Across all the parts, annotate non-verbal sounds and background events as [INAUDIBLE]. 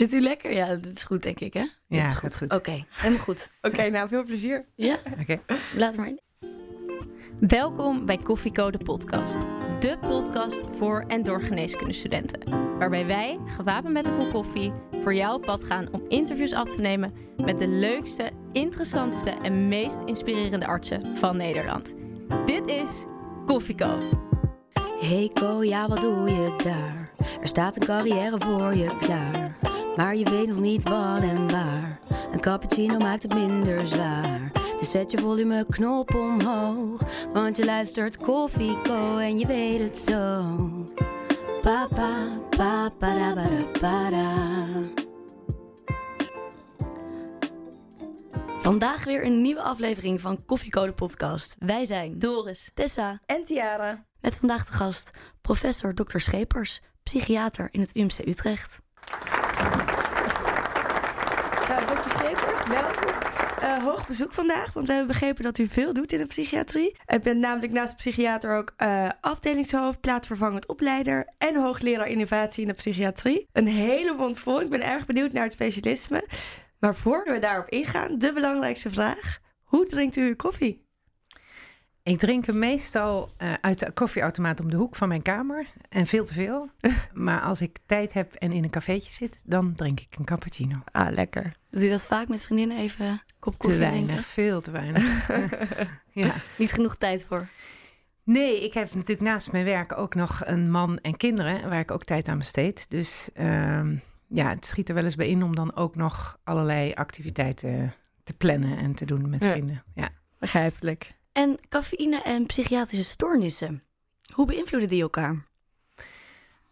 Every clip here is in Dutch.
Zit u lekker? Ja, dat is goed, denk ik, hè? Ja, dat is gaat goed. Oké, helemaal goed. [LAUGHS] Oké, nou veel plezier. Ja, Oké. laat maar in. Welkom bij Koffiecode Podcast. De podcast voor en door geneeskundestudenten. Waarbij wij, gewapend met een kop koffie, voor jou op pad gaan om interviews af te nemen met de leukste, interessantste en meest inspirerende artsen van Nederland. Dit is Koffieco. Hey Ko, ja wat doe je daar? Er staat een carrière voor je klaar. Maar je weet nog niet wat en waar. Een cappuccino maakt het minder zwaar. Dus zet je volumeknop omhoog. Want je luistert Koffie Co en je weet het zo. Pa pa pa pa da ba da ba da. Vandaag weer een nieuwe aflevering van Koffiecode Podcast. Wij zijn Doris. Tessa En Tiara. met vandaag de gast professor Dr. Schepers, psychiater in het UMC Utrecht. Nou, dokter Schepers, welkom. Eh, hoog bezoek vandaag, want we hebben begrepen dat u veel doet in de psychiatrie. Ik ben namelijk naast psychiater ook eh, afdelingshoofd, plaatsvervangend opleider en hoogleraar innovatie in de psychiatrie. Een hele mond vol. Ik ben erg benieuwd naar het specialisme. Maar voordat we daarop ingaan, de belangrijkste vraag. Hoe drinkt u uw koffie? Ik drink hem meestal eh, uit de koffieautomaat om de hoek van mijn kamer. En veel te veel. [LAUGHS] maar als ik tijd heb en in een cafeetje zit, dan drink ik een cappuccino. Ah, lekker. Doet u dat vaak met vriendinnen even een kop Te koffie weinig, drinken? veel te weinig. [LAUGHS] ja. Niet genoeg tijd voor. Nee, ik heb natuurlijk naast mijn werk ook nog een man en kinderen, waar ik ook tijd aan besteed. Dus ehm, ja, het schiet er wel eens bij in om dan ook nog allerlei activiteiten te plannen en te doen met Ja. vrienden. Ja. Begrijpelijk. En cafeïne en psychiatrische stoornissen. Hoe beïnvloeden die elkaar?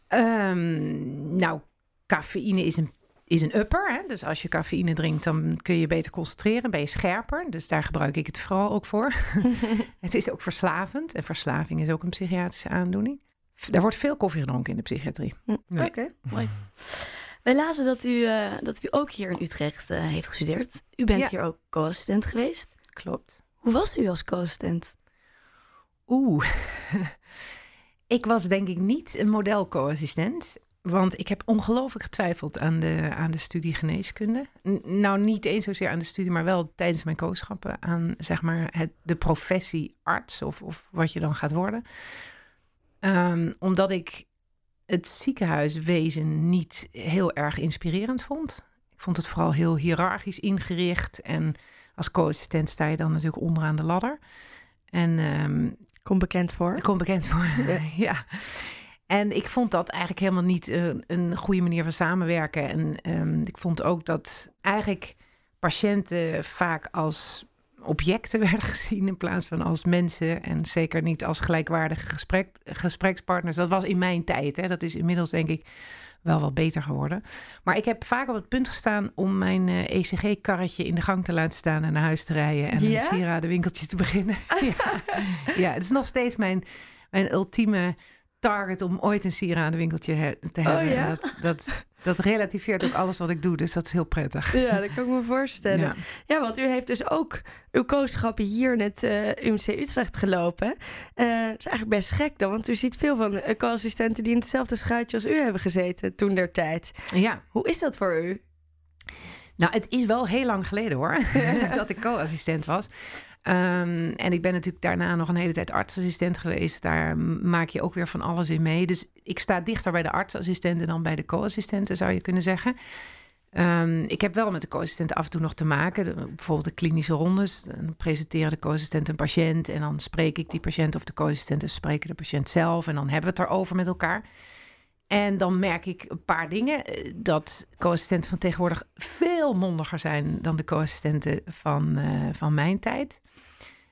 Ehm, nou, cafeïne is een, is een upper. Hè? Dus als je cafeïne drinkt, dan kun je beter concentreren. Ben je scherper. Dus daar gebruik ik het vooral ook voor. [LAUGHS] het is ook verslavend. En verslaving is ook een psychiatrische aandoening. Er wordt veel koffie gedronken in de psychiatrie. Ja. Oké. [LAUGHS] Mooi. Wij lazen dat u, eh, dat u ook hier in Utrecht eh, heeft gestudeerd. U bent Ja. hier ook co-assistent geweest. Klopt. Hoe was u als co-assistent? Oeh. [LAUGHS] ik was denk ik niet een model co-assistent. Want ik heb ongelooflijk getwijfeld aan de, aan de studie geneeskunde. Nou, niet eens zozeer aan de studie, maar wel tijdens mijn kooschappen aan zeg maar, het, de professie arts of, of wat je dan gaat worden. Ehm, omdat ik het ziekenhuiswezen niet heel erg inspirerend vond. Ik vond het vooral heel hiërarchisch ingericht. En als co-assistent sta je dan natuurlijk onderaan de ladder. En ehm, Kom bekend voor. kom bekend voor. [LAUGHS] ja. En ik vond dat eigenlijk helemaal niet eh, een goede manier van samenwerken. En ehm, ik vond ook dat eigenlijk patiënten vaak als objecten [LAUGHS] werden gezien in plaats van als mensen. En zeker niet als gelijkwaardige gesprek, gesprekspartners. Dat was in mijn tijd. Hè. Dat is inmiddels denk ik wel wat beter geworden. Maar ik heb vaak op het punt gestaan om mijn eh, ECG-karretje in de gang te laten staan en naar huis te rijden. En een sieradenwinkeltje te beginnen. [LAUGHS] ja. ja, het is nog steeds mijn, mijn ultieme target om ooit een sieradenwinkeltje te hebben. Oh ja? dat, dat, dat relativeert ook alles wat ik doe, dus dat is heel prettig. Ja, dat kan ik me voorstellen. Ja. Ja, want u heeft dus ook uw kooschappen hier in het eh, UMC Utrecht gelopen. Eh dat is eigenlijk best gek dan, want u ziet veel van uh, co-assistenten die in hetzelfde schuitje als u hebben gezeten toen der tijd. ja, Hoe is dat voor u? Nou, het is wel heel lang geleden hoor, [LAUGHS] [LAUGHS] dat ik co-assistent was. Ehm, en ik ben natuurlijk daarna nog een hele tijd artsassistent geweest. Daar maak je ook weer van alles in mee. Dus ik sta dichter bij de artsassistenten dan bij de co-assistenten, zou je kunnen zeggen. Ehm, ik heb wel met de co-assistenten af en toe nog te maken. Bijvoorbeeld de klinische rondes. Dan presenteren de co-assistent een patiënt. En dan spreek ik die patiënt of de co-assistenten spreken de patiënt zelf. En dan hebben we het erover met elkaar. En dan merk ik een paar dingen. eh, Dat co-assistenten van tegenwoordig veel mondiger zijn dan de co-assistenten van, eh, van mijn tijd.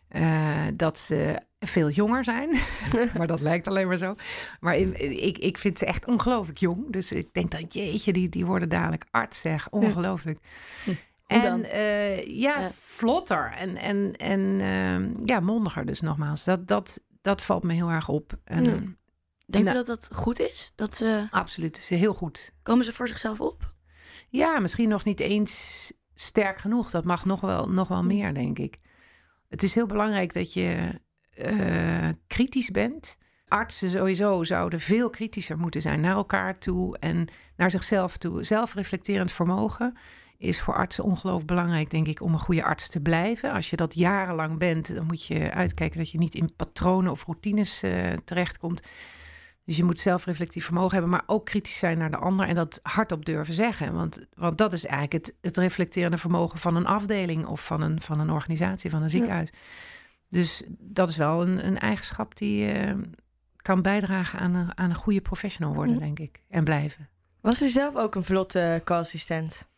Eh, dat ze veel jonger zijn. [LAUGHS] maar dat lijkt alleen maar zo. Maar in- ik, ik vind ze echt ongelooflijk jong. Dus ik denk dan, jeetje, die, die worden dadelijk arts, zeg. Ongelooflijk. Hoe En eh, ja, Ja. vlotter en, en, en ehm, ja, mondiger dus nogmaals. Dat, dat, dat valt me heel erg op. En, Ja. Denkt Nou. dat dat goed is? Dat ze, Absoluut, is heel goed. komen ze voor zichzelf op? Ja, misschien nog niet eens sterk genoeg. Dat mag nog wel, nog wel meer, denk ik. Het is heel belangrijk dat je eh, kritisch bent, artsen sowieso zouden veel kritischer moeten zijn naar elkaar toe en naar zichzelf toe. Zelfreflecterend vermogen is voor artsen ongelooflijk belangrijk, denk ik, om een goede arts te blijven. Als je dat jarenlang bent, dan moet je uitkijken dat je niet in patronen of routines uh, terechtkomt. Dus je moet zelfreflectief vermogen hebben, maar ook kritisch zijn naar de ander en dat hardop durven zeggen. Want, want dat is eigenlijk het, het reflecterende vermogen van een afdeling of van een, van een organisatie, van een ziekenhuis. Dus dat is wel een, een eigenschap die uh, kan bijdragen aan een, aan een goede professional worden, denk ik. En blijven. Was u zelf ook een vlotte co-assistent?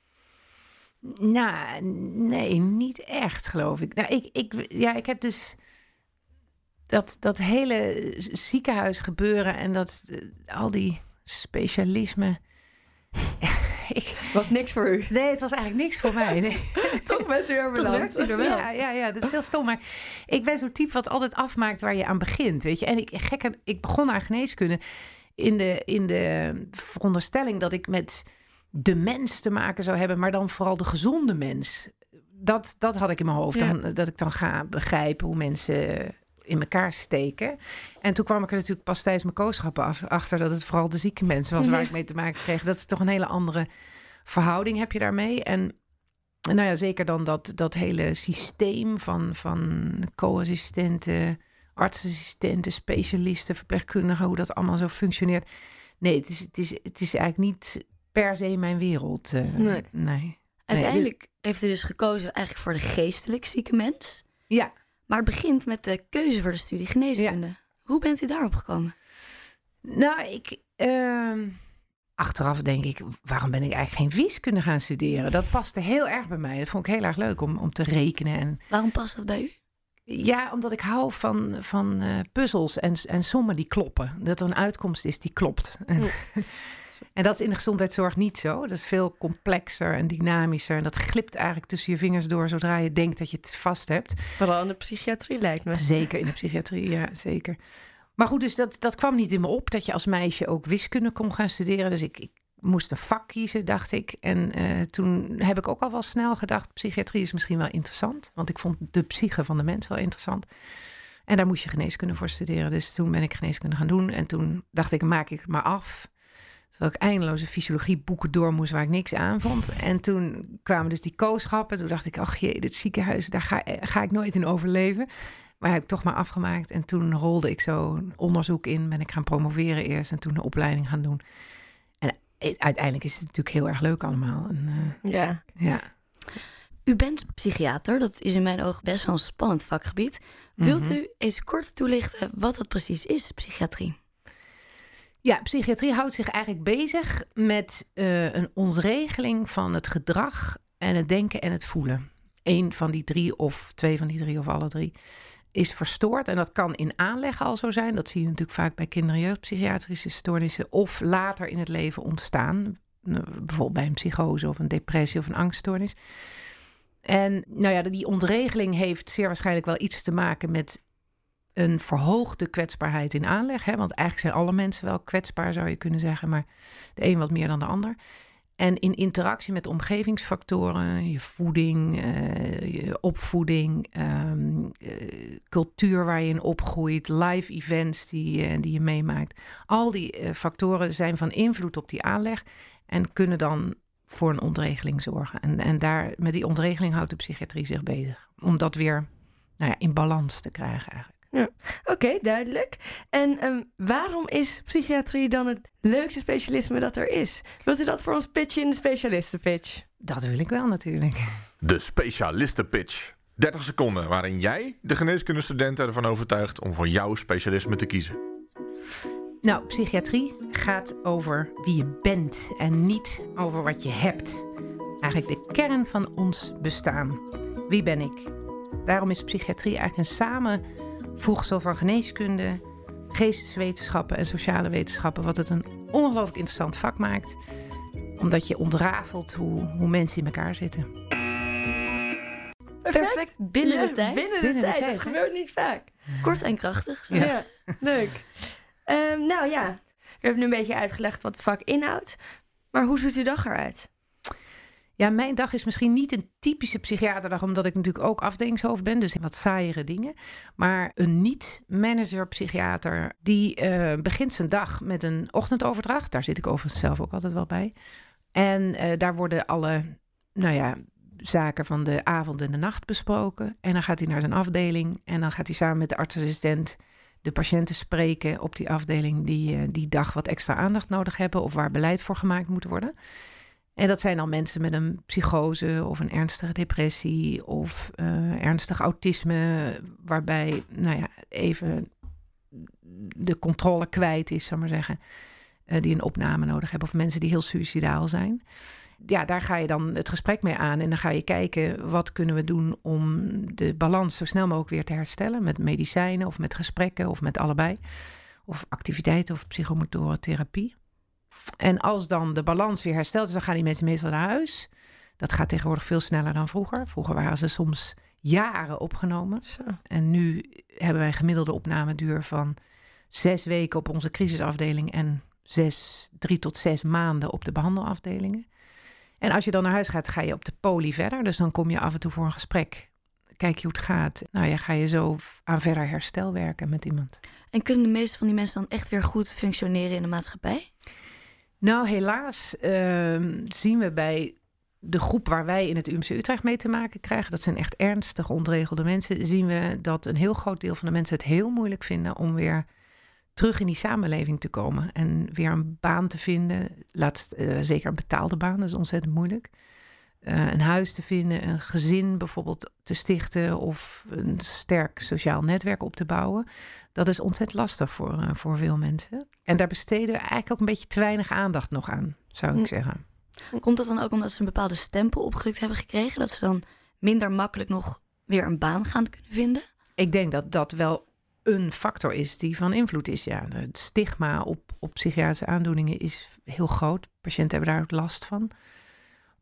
Nou, nee, niet echt, geloof ik. Nou, ik, ik, ja, ik heb dus dat, dat hele ziekenhuis gebeuren en dat al die specialismen. [LAUGHS] ik, was niks voor u. Nee, het was eigenlijk niks voor mij. Nee. [LAUGHS] Toch bent u er beland. er wel. Ja, ja, ja, dat is heel stom. Maar ik ben zo'n type wat altijd afmaakt waar je aan begint. Weet je? En ik, gek, ik begon aan geneeskunde in de, in de veronderstelling dat ik met de mens te maken zou hebben, maar dan vooral de gezonde mens. Dat, dat had ik in mijn hoofd. Dan, dat ik dan ga begrijpen hoe mensen in elkaar steken. En toen kwam ik er natuurlijk pas tijdens mijn kooschappen af, achter dat het vooral de zieke mensen was waar ik mee te maken kreeg. Dat is toch een hele andere verhouding heb je daarmee. En nou ja, zeker dan dat, dat hele systeem van, van co-assistenten, artsassistenten, specialisten, verpleegkundigen, hoe dat allemaal zo functioneert. Nee, het is, het is, het is eigenlijk niet per se mijn wereld. Uh, nee. nee. Uiteindelijk heeft hij dus gekozen eigenlijk voor de geestelijk zieke mens. Ja. Maar het begint met de keuze voor de studie geneeskunde. Hoe bent u daarop gekomen? Nou, ik. Uh, achteraf denk ik, waarom ben ik eigenlijk geen wiskunde gaan studeren? Dat paste heel erg bij mij. Dat vond ik heel erg leuk om, om te rekenen. En... Waarom past dat bij u? Ja, omdat ik hou van, van uh, puzzels en, en sommen die kloppen. Dat er een uitkomst is die klopt. [LAUGHS] En dat is in de gezondheidszorg niet zo. Dat is veel complexer en dynamischer. En dat glipt eigenlijk tussen je vingers door zodra je denkt dat je het vast hebt. Vooral in de psychiatrie lijkt me. Zeker in de psychiatrie, ja, zeker. Maar goed, dus dat, dat kwam niet in me op dat je als meisje ook wiskunde kon gaan studeren. Dus ik, ik moest een vak kiezen, dacht ik. En uh, toen heb ik ook al wel snel gedacht: psychiatrie is misschien wel interessant. Want ik vond de psyche van de mens wel interessant. En daar moest je geneeskunde voor studeren. Dus toen ben ik geneeskunde gaan doen. En toen dacht ik: maak ik het maar af. Terwijl ik eindeloze fysiologieboeken door moest waar ik niks aan vond. En toen kwamen dus die kooschappen. Toen dacht ik, ach jee, dit ziekenhuis, daar ga, ga ik nooit in overleven. Maar heb ik toch maar afgemaakt. En toen rolde ik zo onderzoek in. Ben ik gaan promoveren eerst en toen de opleiding gaan doen. En uiteindelijk is het natuurlijk heel erg leuk allemaal. En, uh, ja. ja. U bent psychiater. Dat is in mijn ogen best wel een spannend vakgebied. Wilt mhm. u eens kort toelichten wat dat precies is, psychiatrie? Ja, psychiatrie houdt zich eigenlijk bezig met uh, een ontregeling van het gedrag en het denken en het voelen. Eén van die drie of twee van die drie of alle drie is verstoord. En dat kan in aanleg al zo zijn. Dat zie je natuurlijk vaak bij kinder- en jeugdpsychiatrische stoornissen. Of later in het leven ontstaan. Bijvoorbeeld bij een psychose of een depressie of een angststoornis. En nou ja, die ontregeling heeft zeer waarschijnlijk wel iets te maken met een verhoogde kwetsbaarheid in aanleg. Hè? Want eigenlijk zijn alle mensen wel kwetsbaar, zou je kunnen zeggen, maar de een wat meer dan de ander. En in interactie met omgevingsfactoren, je voeding, uh, je opvoeding, um, uh, cultuur waar je in opgroeit, live events die, die je meemaakt. Al die factoren zijn van invloed op die aanleg en kunnen dan voor een ontregeling zorgen. En, en daar, met die ontregeling houdt de psychiatrie zich bezig. Om dat weer nou ja, in balans te krijgen eigenlijk. Ja. Oké, duidelijk. En um, waarom is psychiatrie dan het leukste specialisme dat er is? Wilt u dat voor ons pitchen in de specialistenpitch? Dat wil ik wel natuurlijk. De specialistenpitch. 30 seconden waarin jij de geneeskundestudenten ervan overtuigt om voor jouw specialisme te kiezen. Nou, psychiatrie gaat over wie je bent en niet over wat je hebt. Eigenlijk de kern van ons bestaan. Wie ben ik? Daarom is psychiatrie eigenlijk een samen voegsel van geneeskunde, geesteswetenschappen en sociale wetenschappen, wat het een ongelooflijk interessant vak maakt, omdat je ontrafelt hoe, hoe mensen in elkaar zitten. Perfect, binnen de tijd. Binnen de, tijd. dat gebeurt niet vaak. Kort en krachtig. Ja, leuk. Um, nou ja, we hebben nu een beetje uitgelegd wat het vak inhoudt. Maar hoe ziet uw dag eruit? Ja, mijn dag is misschien niet een typische psychiaterdag, omdat ik natuurlijk ook afdelingshoofd ben, dus wat saaiere dingen. Maar een niet-manager-psychiater, die eh, begint zijn dag met een ochtendoverdracht. Daar zit ik overigens zelf ook altijd wel bij. En eh, daar worden alle, nou ja, zaken van de avond en de nacht besproken. En dan gaat hij naar zijn afdeling en dan gaat hij samen met de artsassistent de patiënten spreken op die afdeling die uh, die dag wat extra aandacht nodig hebben of waar beleid voor gemaakt moet worden. En dat zijn dan mensen met een psychose of een ernstige depressie of uh, ernstig autisme, waarbij, nou ja, even de controle kwijt is, zal maar zeggen. Uh, die een opname nodig hebben. Of mensen die heel suicidaal zijn. Ja, daar ga je dan het gesprek mee aan. En dan ga je kijken wat kunnen we doen om de balans zo snel mogelijk weer te herstellen. Met medicijnen of met gesprekken of met allebei. Of activiteiten of psychomotoren therapie. En als dan de balans weer hersteld is, dan gaan die mensen meestal naar huis. Dat gaat tegenwoordig veel sneller dan vroeger. Vroeger waren ze soms jaren opgenomen. Zo. En nu hebben wij een gemiddelde opnameduur van zes weken op onze crisisafdeling en zes, drie tot zes maanden op de behandelafdelingen. En als je dan naar huis gaat, ga je op de poli verder. Dus dan kom je af en toe voor een gesprek. Kijk je hoe het gaat. Nou ja, ga je zo aan verder herstel werken met iemand. En kunnen de meeste van die mensen dan echt weer goed functioneren in de maatschappij? Nou, helaas uh, zien we bij de groep waar wij in het UMC Utrecht mee te maken krijgen, dat zijn echt ernstig ontregelde mensen, zien we dat een heel groot deel van de mensen het heel moeilijk vinden om weer terug in die samenleving te komen en weer een baan te vinden. Laat, uh, zeker een betaalde baan, dat is ontzettend moeilijk. Uh, een huis te vinden, een gezin bijvoorbeeld te stichten of een sterk sociaal netwerk op te bouwen. Dat is ontzettend lastig voor, uh, voor veel mensen. En daar besteden we eigenlijk ook een beetje te weinig aandacht nog aan, zou ik Hm. zeggen. Komt dat dan ook omdat ze een bepaalde stempel opgedrukt hebben gekregen? Dat ze dan minder makkelijk nog weer een baan gaan kunnen vinden? Ik denk dat dat wel een factor is die van invloed is. Ja, het stigma op, op psychiatrische aandoeningen is heel groot. Patiënten hebben daar ook last van.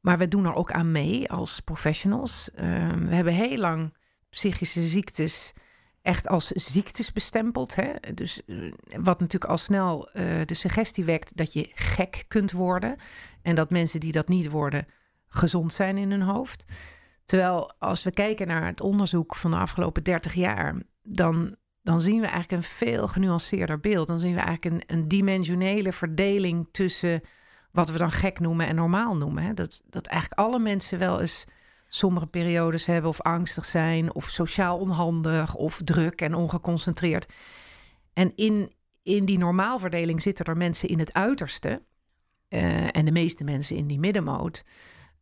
Maar we doen er ook aan mee als professionals. Uh, we hebben heel lang psychische ziektes echt als ziektes bestempeld. Hè? Dus uh, wat natuurlijk al snel uh, de suggestie wekt dat je gek kunt worden. En dat mensen die dat niet worden gezond zijn in hun hoofd. Terwijl als we kijken naar het onderzoek van de afgelopen 30 jaar, dan, dan zien we eigenlijk een veel genuanceerder beeld. Dan zien we eigenlijk een, een dimensionele verdeling tussen wat we dan gek noemen en normaal noemen. Hè? Dat, dat eigenlijk alle mensen wel eens sommige periodes hebben of angstig zijn of sociaal onhandig of druk en ongeconcentreerd. En in, in die normaalverdeling zitten er mensen in het uiterste uh, en de meeste mensen in die middenmoot.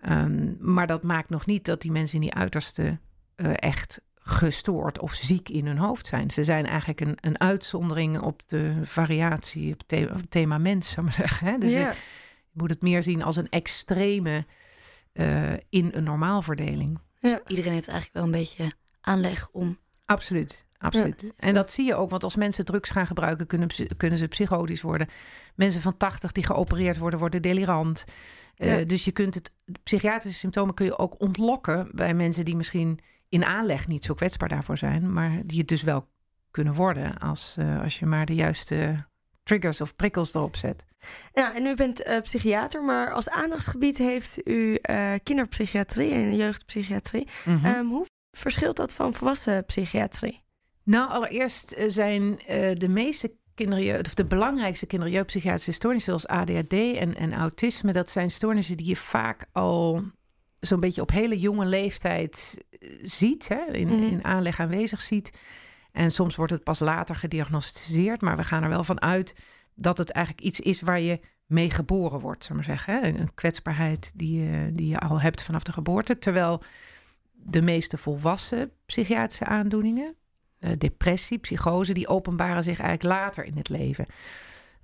Um, maar dat maakt nog niet dat die mensen in die uiterste uh, echt gestoord of ziek in hun hoofd zijn. Ze zijn eigenlijk een, een uitzondering op de variatie, op thema, op het thema mens, zou ik maar zeggen. Hè? Dus Ja. Je, moet het meer zien als een extreme uh, in een normaalverdeling. Dus Ja. iedereen heeft eigenlijk wel een beetje aanleg om... Absoluut, absoluut. En dat zie je ook, want als mensen drugs gaan gebruiken, kunnen, ze psychotisch worden. Mensen van 80 die geopereerd worden, worden delirant. Uh, Ja. Dus je kunt het, psychiatrische symptomen kun je ook ontlokken bij mensen die misschien in aanleg niet zo kwetsbaar daarvoor zijn, maar die het dus wel kunnen worden als, uh, als je maar de juiste triggers of prikkels erop zet. Ja, en u bent eh, psychiater, maar als aandachtsgebied heeft u eh, kinderpsychiatrie en jeugdpsychiatrie. Mhm. Ehm, hoe verschilt dat van volwassen psychiatrie? Nou, allereerst eh, zijn eh, de meeste kinderjeugd, of de belangrijkste kinderjeugdpsychiatrische stoornissen, zoals ADHD en, en autisme, dat zijn stoornissen die je vaak al zo'n beetje op hele jonge leeftijd ziet, hè, in, Mhm. in aanleg aanwezig ziet. En soms wordt het pas later gediagnosticeerd, maar we gaan er wel van uit dat het eigenlijk iets is waar je mee geboren wordt, zullen maar zeggen. Hè? Een- kwetsbaarheid die je, die je al hebt vanaf de geboorte. Terwijl de meeste volwassen psychiatrische aandoeningen, eh, depressie, psychose, die openbaren zich eigenlijk later in het leven.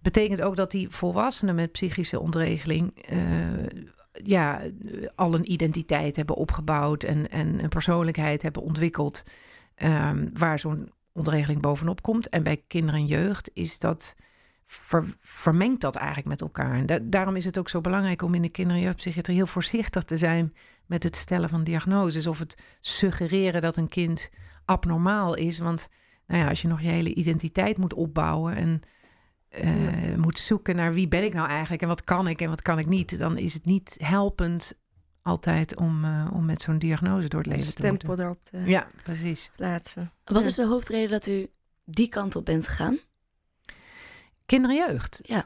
Betekent ook dat die volwassenen met psychische ontregeling eh, ja, al een identiteit hebben opgebouwd en, en een persoonlijkheid hebben ontwikkeld ehm, waar zo'n ontregeling bovenop komt. En bij kinderen en jeugd is dat ver- vermengt dat eigenlijk met elkaar. En da- daarom is het ook zo belangrijk om in de kinder- en jeugdpsychiatrie heel voorzichtig te zijn met het stellen van diagnoses of het suggereren dat een kind abnormaal is. Want nou ja, als je nog je hele identiteit moet opbouwen en eh, moet zoeken naar wie ben ik nou eigenlijk en wat kan ik en wat kan ik niet, dan is het niet helpend altijd om, eh, om met zo'n diagnose door het leven te moeten. stempel erop te Ja, precies. plaatsen. Wat Ja. is de hoofdreden dat u die kant op bent gegaan? Kinder en jeugd. Ja.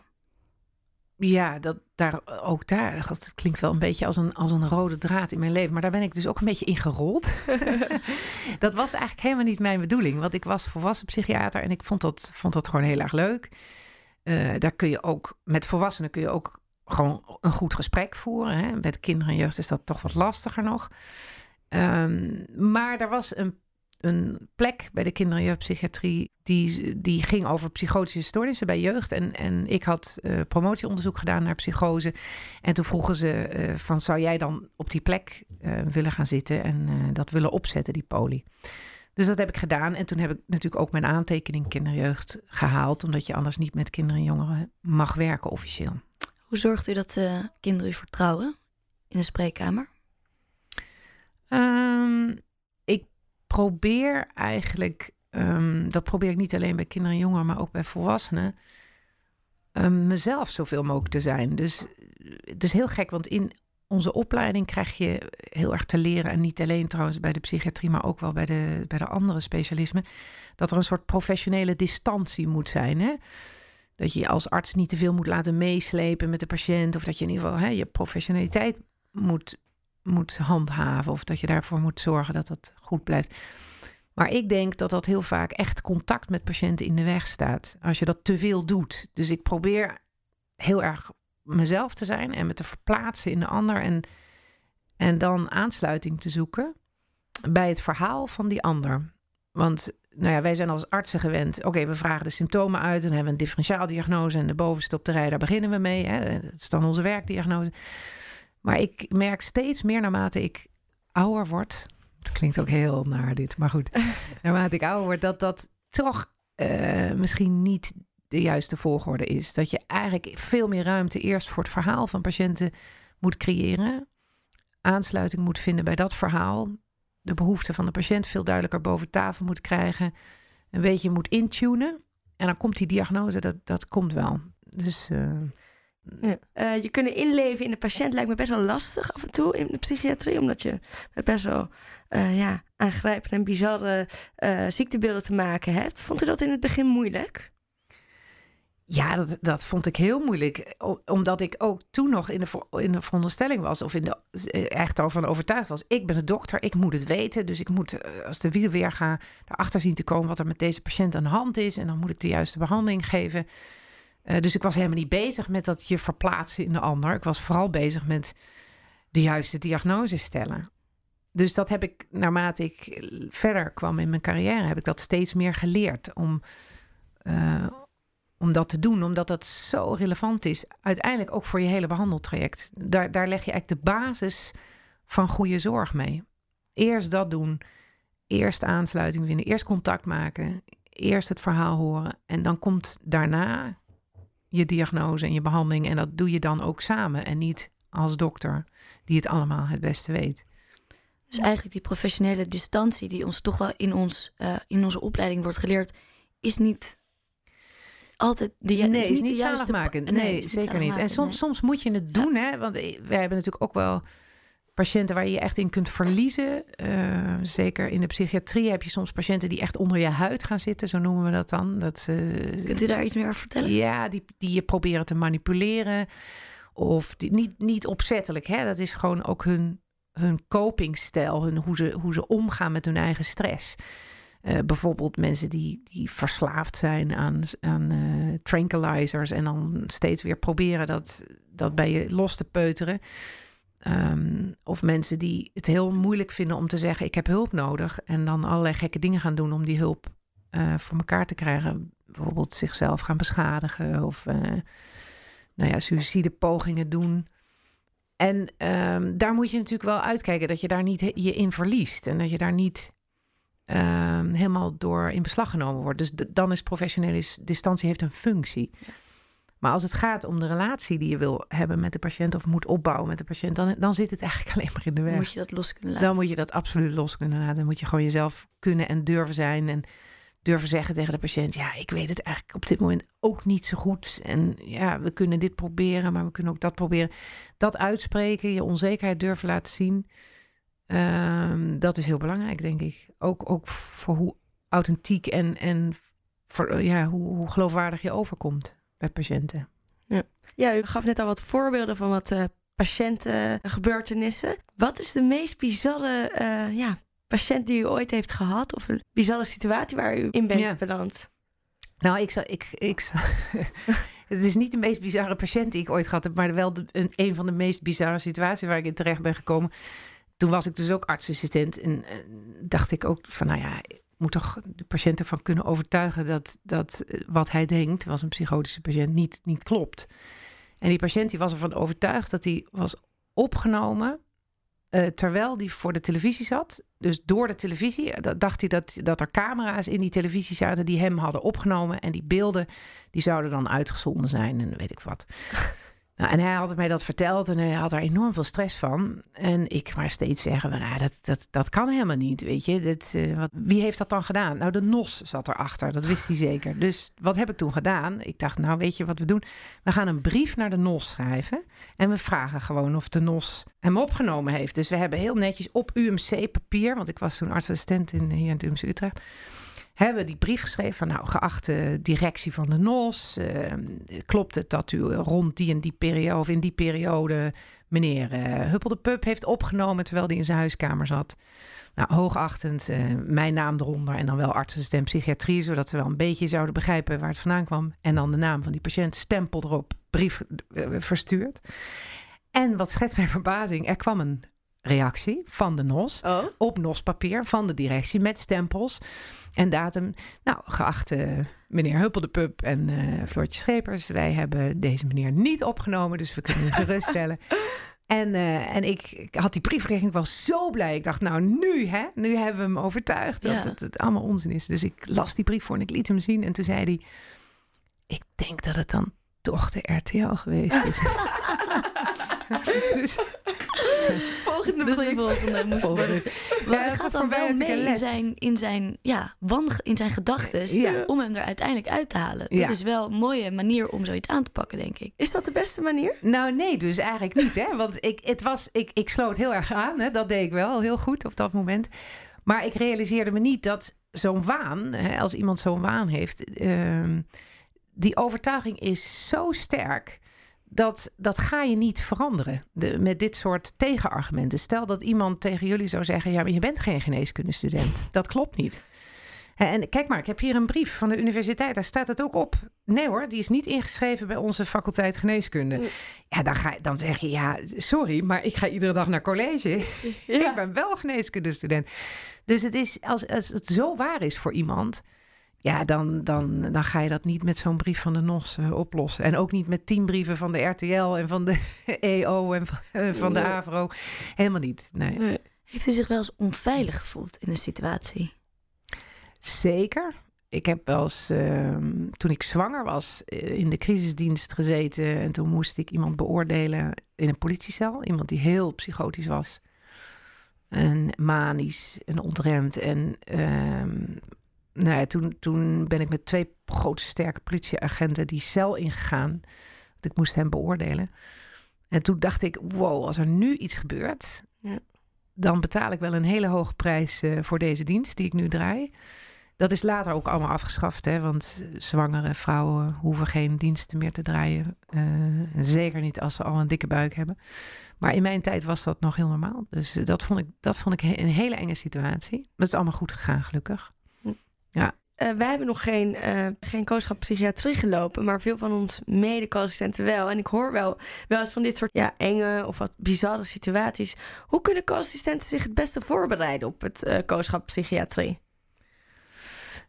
Ja, dat, daar, ook daar, dat klinkt wel een beetje als een, als een rode draad in mijn leven. Maar daar ben ik dus ook een beetje in gerold. [LAUGHS] [LAUGHS] dat was eigenlijk helemaal niet mijn bedoeling. Want ik was volwassen psychiater en ik vond dat, vond dat gewoon heel erg leuk. Eh, daar kun je ook, met volwassenen kun je ook gewoon een goed gesprek voeren. Hè? Met kinderen en jeugd is dat toch wat lastiger nog. Ehm, maar er was een, een plek bij de kinder- en jeugdpsychiatrie... Die, die ging over psychotische stoornissen bij jeugd. En, en ik had eh, promotieonderzoek gedaan naar psychose. En toen vroegen ze eh, van... zou jij dan op die plek eh, willen gaan zitten... en dat willen opzetten, die poli? Dus dat heb ik gedaan. En toen heb ik natuurlijk ook mijn aantekening kinderjeugd gehaald... omdat je anders niet met kinderen en jongeren mag werken officieel. Hoe zorgt u dat eh, kinderen u vertrouwen in de spreekkamer? Ehm, ik probeer eigenlijk, ehm, dat probeer ik niet alleen bij kinderen en jongeren, maar ook bij volwassenen, ehm, mezelf zoveel mogelijk te zijn. Dus eh, het is heel gek, want in onze opleiding krijg je heel erg te leren, en niet alleen trouwens bij de psychiatrie, maar ook wel bij de, bij de andere specialismen, dat er een soort professionele distantie moet zijn. Hè? Dat je als arts niet te veel moet laten meeslepen met de patiënt, of dat je in ieder geval hè, je professionaliteit moet moet handhaven of dat je daarvoor moet zorgen dat dat goed blijft. Maar ik denk dat dat heel vaak echt contact met patiënten in de weg staat. Als je dat te veel doet. Dus ik probeer heel erg mezelf te zijn en me te verplaatsen in de ander. En, en dan aansluiting te zoeken bij het verhaal van die ander. Want nou ja, wij zijn als artsen gewend. Oké, we vragen de symptomen uit. En dan hebben we een differentiaaldiagnose. En de bovenste op de rij, daar beginnen we mee. Hè. Dat is dan onze werkdiagnose. Maar ik merk steeds meer naarmate ik ouder word. Het klinkt ook heel naar dit, maar goed. [LAUGHS] naarmate ik ouder word, dat dat toch eh, misschien niet de juiste volgorde is. Dat je eigenlijk veel meer ruimte eerst voor het verhaal van patiënten moet creëren. Aansluiting moet vinden bij dat verhaal. De behoeften van de patiënt veel duidelijker boven tafel moet krijgen. Een beetje moet intunen. En dan komt die diagnose, dat, dat komt wel. Dus eh, Ja. Eh, je kunnen inleven in de patiënt lijkt me best wel lastig af en toe in de psychiatrie. Omdat je best wel eh, ja, aangrijpende en bizarre ziektebeelden te maken hebt. Vond u dat in het begin moeilijk? Ja, dat, dat vond ik heel moeilijk. Omdat ik ook toen nog in de, in de veronderstelling was, of in de, eh, echt ervan overtuigd was. Ik ben de dokter, ik moet het weten. Dus ik moet, eh, als de wiel weer ga, erachter zien te komen wat er met deze patiënt aan de hand is. En dan moet ik de juiste behandeling geven. Eh, dus ik was helemaal niet bezig met dat je verplaatsen in de ander. Ik was vooral bezig met de juiste diagnose stellen. Dus dat heb ik, naarmate ik verder kwam in mijn carrière, heb ik dat steeds meer geleerd. Om, om dat te doen, omdat dat zo relevant is. Uiteindelijk ook voor je hele behandeltraject. Daar, daar leg je eigenlijk de basis van goede zorg mee. Eerst dat doen, eerst aansluiting vinden, eerst contact maken, eerst het verhaal horen. En dan komt daarna je diagnose en je behandeling. En dat doe je dan ook samen en niet als dokter die het allemaal het beste weet. Dus eigenlijk die professionele distantie die ons toch wel in, ons, eh, in onze opleiding wordt geleerd, is niet altijd de, ju- nee, is is niet juiste zaligmakend. pa- Nee, zeker niet. En soms, nee. soms moet je het doen, hè? Want wij hebben natuurlijk ook wel patiënten waar je je echt in kunt verliezen. Eh, zeker in de psychiatrie heb je soms patiënten die echt onder je huid gaan zitten, zo noemen we dat dan. Dat, eh, Kunt u daar iets meer over vertellen? ja, die, die je proberen te manipuleren. Of die, niet, niet opzettelijk, hè? dat is gewoon ook hun, hun copingstijl, hun, hoe, ze, hoe ze omgaan met hun eigen stress. Eh, bijvoorbeeld mensen die, die verslaafd zijn aan, aan eh, tranquilizers en dan steeds weer proberen dat, dat bij je los te peuteren. Ehm, of mensen die het heel moeilijk vinden om te zeggen: Ik heb hulp nodig. En dan allerlei gekke dingen gaan doen om die hulp eh, voor elkaar te krijgen. Bijvoorbeeld zichzelf gaan beschadigen of nou ja, suïcidepogingen doen. En ehm, daar moet je natuurlijk wel uitkijken dat je daar niet je in verliest. En dat je daar niet ehm, helemaal door in beslag genomen wordt. Dus dan is professionele distantie heeft een functie. Maar als het gaat om de relatie die je wil hebben met de patiënt of moet opbouwen met de patiënt, dan, dan zit het eigenlijk alleen maar in de weg. Moet je dat los kunnen laten? Dan moet je dat absoluut los kunnen laten. Dan moet je gewoon jezelf kunnen en durven zijn. En durven zeggen tegen de patiënt: Ja, ik weet het eigenlijk op dit moment ook niet zo goed. En ja, we kunnen dit proberen, maar we kunnen ook dat proberen. Dat uitspreken, je onzekerheid durven laten zien. Ehm, dat is heel belangrijk, denk ik. Ook, ook voor hoe authentiek en, en voor, ja, hoe, hoe geloofwaardig je overkomt bij patiënten. Ja. ja, u gaf net al wat voorbeelden van wat uh, patiëntengebeurtenissen. Wat is de meest bizarre uh, ja, patiënt die u ooit heeft gehad? Of een bizarre situatie waar u in bent ja. beland? Nou, ik zou, ik, ik zou, [LAUGHS] het is niet de meest bizarre patiënt die ik ooit gehad heb, maar wel de, een, een van de meest bizarre situaties waar ik in terecht ben gekomen. Toen was ik dus ook artsassistent en, en dacht ik ook van, nou ja, moet toch de patiënt ervan kunnen overtuigen dat, dat wat hij denkt, was een psychotische patiënt, niet, niet klopt. En die patiënt die was ervan overtuigd dat hij was opgenomen uh, terwijl die voor de televisie zat. Dus door de televisie dacht hij dat, dat er camera's in die televisie zaten die hem hadden opgenomen. En die beelden die zouden dan uitgezonden zijn en weet ik wat. Nou, en hij had mij dat verteld en hij had er enorm veel stress van. En ik maar steeds zeggen, nou, dat, dat, dat kan helemaal niet, weet je. Dat, uh, wat, wie heeft dat dan gedaan? Nou, de NOS zat erachter, dat wist hij zeker. Dus wat heb ik toen gedaan? Ik dacht, nou, weet je wat we doen? We gaan een brief naar de NOS schrijven. En we vragen gewoon of de NOS hem opgenomen heeft. Dus we hebben heel netjes op UMC-papier, want ik was toen artsassistent in, hier in het UMC Utrecht hebben die brief geschreven van nou geachte directie van de NOS, uh, klopt het dat u rond die en die periode of in die periode meneer uh, Huppel de Pup heeft opgenomen terwijl hij in zijn huiskamer zat. Nou, hoogachtend, uh, mijn naam eronder en dan wel artsassistent psychiatrie, zodat ze wel een beetje zouden begrijpen waar het vandaan kwam. En dan de naam van die patiënt, stempel erop, brief verstuurd. En wat schetst mijn verbazing, er kwam een reactie van de NOS oh. op NOS-papier van de directie met stempels en datum. Nou, geachte meneer Huppel de Pup en uh, Floortje Schepers, wij hebben deze meneer niet opgenomen, dus we kunnen u [LAUGHS] geruststellen. En, uh, en ik, ik, had die briefrekening, ik was zo blij. Ik dacht, nou nu, hè, nu hebben we hem overtuigd dat Ja. het, het allemaal onzin is. Dus ik las die brief voor en ik liet hem zien. En toen zei hij, ik denk dat het dan toch de RTL geweest is. [LAUGHS] [LAUGHS] dus, [LAUGHS] Volgende Dus de brief. volgende moest Volgende. worden. Ja, Maar het dat gaat dan wel mee in zijn, in zijn, ja, wan, in zijn gedachten Ja. om hem er uiteindelijk uit te halen. Dat Ja. is wel een mooie manier om zoiets aan te pakken, denk ik. Is dat de beste manier? Nou, nee, dus eigenlijk niet. Hè? Want ik, het was, ik, ik sloot heel erg aan. Hè? Dat deed ik wel heel goed op dat moment. Maar ik realiseerde me niet dat zo'n waan, hè, als iemand zo'n waan heeft, ehm, die overtuiging is zo sterk. Dat, dat ga je niet veranderen de, met dit soort tegenargumenten. Stel dat iemand tegen jullie zou zeggen: Ja, maar je bent geen geneeskundestudent. Dat klopt niet. En kijk maar, ik heb hier een brief van de universiteit. Daar staat het ook op. Nee hoor, die is niet ingeschreven bij onze faculteit geneeskunde. Ja, dan, ga, dan zeg je, ja, sorry, maar ik ga iedere dag naar college. [LAUGHS] Ik ben wel geneeskundestudent. Dus het is, als, als het zo waar is voor iemand... Ja, dan, dan, dan ga je dat niet met zo'n brief van de NOS eh, oplossen. En ook niet met tien brieven van de RTL en van de [LAUGHS] EO en van, eh, van de. AVRO. Helemaal niet, nee. Heeft u zich wel eens onveilig gevoeld in een situatie? Zeker. Ik heb wel eens, ehm, toen ik zwanger was, eh, in de crisisdienst gezeten. En toen moest ik iemand beoordelen in een politiecel. Iemand die heel psychotisch was. En manisch en ontremd. En ehm, nou ja, toen, toen ben ik met twee grote sterke politieagenten die cel ingegaan. Want ik moest hem beoordelen. En toen dacht ik, wow, als er nu iets gebeurt... Ja. dan betaal ik wel een hele hoge prijs eh, voor deze dienst die ik nu draai. Dat is later ook allemaal afgeschaft, hè? want zwangere vrouwen hoeven geen diensten meer te draaien. Eh, zeker niet als ze al een dikke buik hebben. Maar in mijn tijd was dat nog heel normaal. Dus dat vond ik, dat vond ik een hele enge situatie. Dat is allemaal goed gegaan, gelukkig. Eh, wij hebben nog geen, eh geen kooschap psychiatrie gelopen, maar veel van ons mede-co-assistenten wel. En ik hoor wel, wel eens van dit soort ja, enge of wat bizarre situaties. Hoe kunnen co-assistenten zich het beste voorbereiden op het eh kooschap psychiatrie?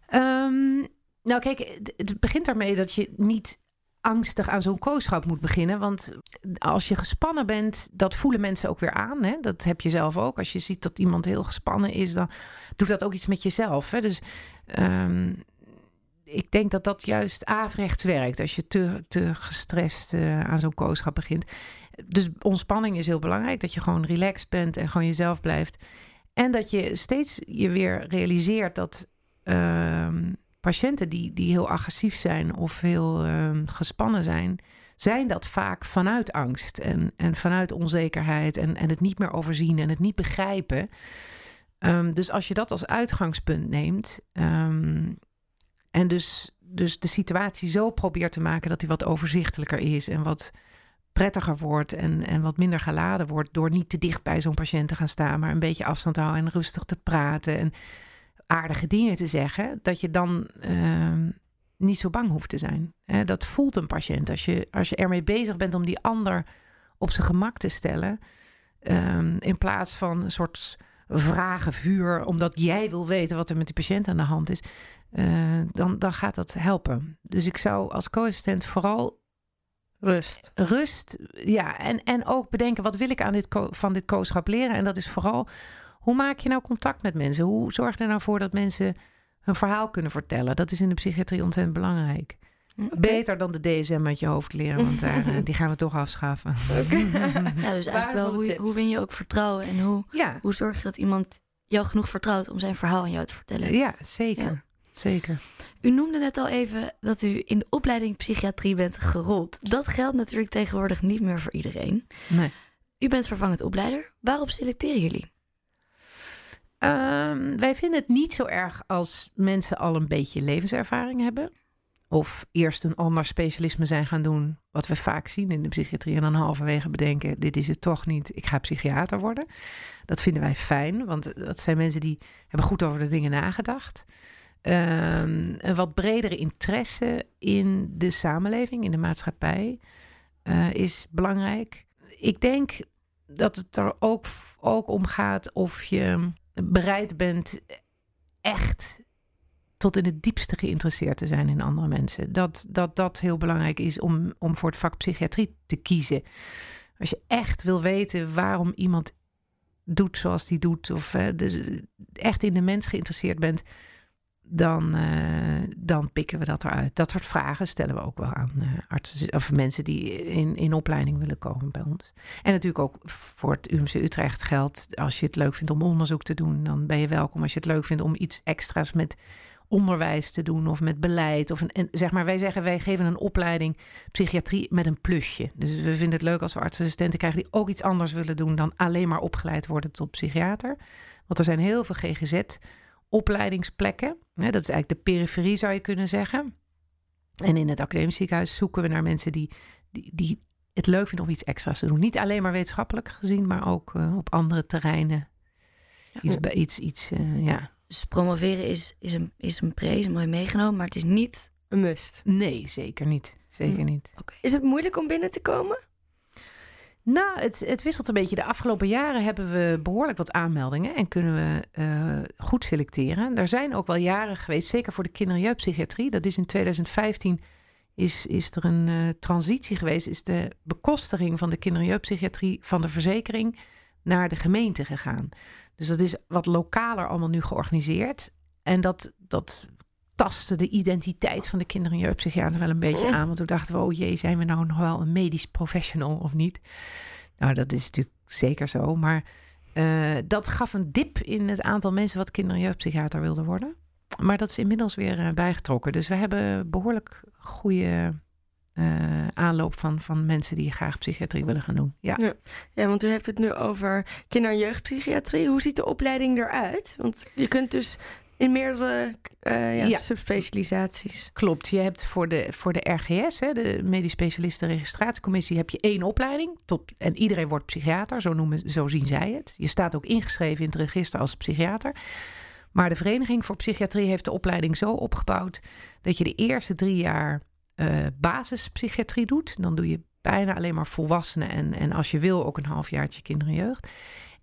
Ehm, nou, kijk, het, het begint daarmee dat je niet angstig aan zo'n kooschap moet beginnen. Want als je gespannen bent, dat voelen mensen ook weer aan. Hè? Dat heb je zelf ook. Als je ziet dat iemand heel gespannen is, dan doet dat ook iets met jezelf. Hè? Dus ehm, ik denk dat dat juist averechts werkt als je te, te gestrest eh, aan zo'n kooschap begint. Dus ontspanning is heel belangrijk. Dat je gewoon relaxed bent en gewoon jezelf blijft. En dat je steeds je weer realiseert dat, ehm, patiënten die, die heel agressief zijn of heel ehm, gespannen zijn, zijn dat vaak vanuit angst en, en vanuit onzekerheid en, en het niet meer overzien en het niet begrijpen. Ehm, dus als je dat als uitgangspunt neemt ehm, en dus, dus de situatie zo probeert te maken dat die wat overzichtelijker is en wat prettiger wordt en, en wat minder geladen wordt door niet te dicht bij zo'n patiënt te gaan staan, maar een beetje afstand te houden en rustig te praten en aardige dingen te zeggen, dat je dan ehm, niet zo bang hoeft te zijn. dat voelt een patiënt als je, als je ermee bezig bent om die ander op zijn gemak te stellen, ehm, in plaats van een soort vragenvuur, omdat jij wil weten wat er met die patiënt aan de hand is, uh, dan, dan gaat dat helpen. Dus ik zou als co-assistent vooral Rust. Rust, ja. En, en ook bedenken, wat wil ik aan dit van dit kooschap leren? En dat is vooral, hoe maak je nou contact met mensen? Hoe zorg je er nou voor dat mensen hun verhaal kunnen vertellen? Dat is in de psychiatrie ontzettend belangrijk. Beter dan de DSM met je hoofd leren, want daar, eh, die gaan we toch afschaffen. [LAUGHS] Ja, dus eigenlijk wel, hoe, hoe win je ook vertrouwen en hoe, ja. hoe zorg je dat iemand jou genoeg vertrouwt om zijn verhaal aan jou te vertellen? Ja, zeker. Zeker. U noemde net al even dat u in de opleiding psychiatrie bent gerold. Dat geldt natuurlijk tegenwoordig niet meer voor iedereen. Nee. U bent vervangend opleider. Waarop selecteren jullie? Um, wij vinden het niet zo erg als mensen al een beetje levenservaring hebben. Of eerst een ander specialisme zijn gaan doen, wat we vaak zien in de psychiatrie. En dan halverwege bedenken, dit is het toch niet, ik ga psychiater worden. Dat vinden wij fijn, want dat zijn mensen die hebben goed over de dingen nagedacht. Um, een wat bredere interesse in de samenleving, in de maatschappij, uh, is belangrijk. Ik denk dat het er ook, ook om gaat of je bereid bent echt tot in het diepste geïnteresseerd te zijn in andere mensen. Dat dat, dat heel belangrijk is om, om voor het vak psychiatrie te kiezen. Als je echt wil weten waarom iemand doet zoals die doet, of dus echt in de mens geïnteresseerd bent, dan, uh, dan pikken we dat eruit. Dat soort vragen stellen we ook wel aan uh, artsen of mensen die in, in opleiding willen komen bij ons. En natuurlijk ook voor het UMC Utrecht geldt, als je het leuk vindt om onderzoek te doen, dan ben je welkom. Als je het leuk vindt om iets extra's met onderwijs te doen of met beleid. Of een, en zeg maar, wij zeggen wij geven een opleiding psychiatrie met een plusje. Dus we vinden het leuk als we artsassistenten krijgen die ook iets anders willen doen dan alleen maar opgeleid worden tot psychiater. Want er zijn heel veel GGZ dat is eigenlijk de periferie, zou je kunnen zeggen. En in het academisch ziekenhuis zoeken we naar mensen die, die, die het leuk vinden om iets extra's te doen. Niet alleen maar wetenschappelijk gezien, maar ook uh, op andere terreinen. Ja. Iets, iets, iets uh, ja. Dus promoveren is, is, een, is een prees, mooi meegenomen, maar het is niet... Een must? Nee, zeker niet. Zeker hm. niet. Okay. Is het moeilijk om binnen te komen? Nou, het, het, wisselt een beetje. De afgelopen jaren hebben we behoorlijk wat aanmeldingen en kunnen we uh, goed selecteren. Er zijn ook wel jaren geweest, zeker voor de kinder- en jeugdpsychiatrie. Dat is in 2015 is, is er een uh, transitie geweest. Is de bekostiging van de kinder- en jeugdpsychiatrie van de verzekering naar de gemeente gegaan. Dus dat is wat lokaler allemaal nu georganiseerd. En dat, dat tastte de identiteit van de kinder- en jeugdpsychiater wel een beetje aan. Want toen dachten we, oh jee, zijn we nou nog wel een medisch professional of niet? Nou, dat is natuurlijk zeker zo. Maar uh, dat gaf een dip in het aantal mensen wat kinder- en jeugdpsychiater wilde worden. Maar dat is inmiddels weer uh, bijgetrokken. Dus we hebben behoorlijk goede uh, aanloop van, van mensen die graag psychiatrie willen gaan doen. Ja. ja. Ja, want u heeft het nu over kinder- en jeugdpsychiatrie. Hoe ziet de opleiding eruit? Want je kunt dus in meerdere uh, ja, ja. subspecialisaties. Klopt. Je hebt voor de, voor de RGS, hè, de Medisch Specialisten Registratiecommissie, heb je één opleiding. Tot, en iedereen wordt psychiater, zo, noemen, zo zien zij het. Je staat ook ingeschreven in het register als psychiater. Maar de Vereniging voor Psychiatrie heeft de opleiding zo opgebouwd dat je de eerste drie jaar uh, basispsychiatrie doet. Dan doe je bijna alleen maar volwassenen en, en als je wil ook een halfjaartje kinderen en jeugd.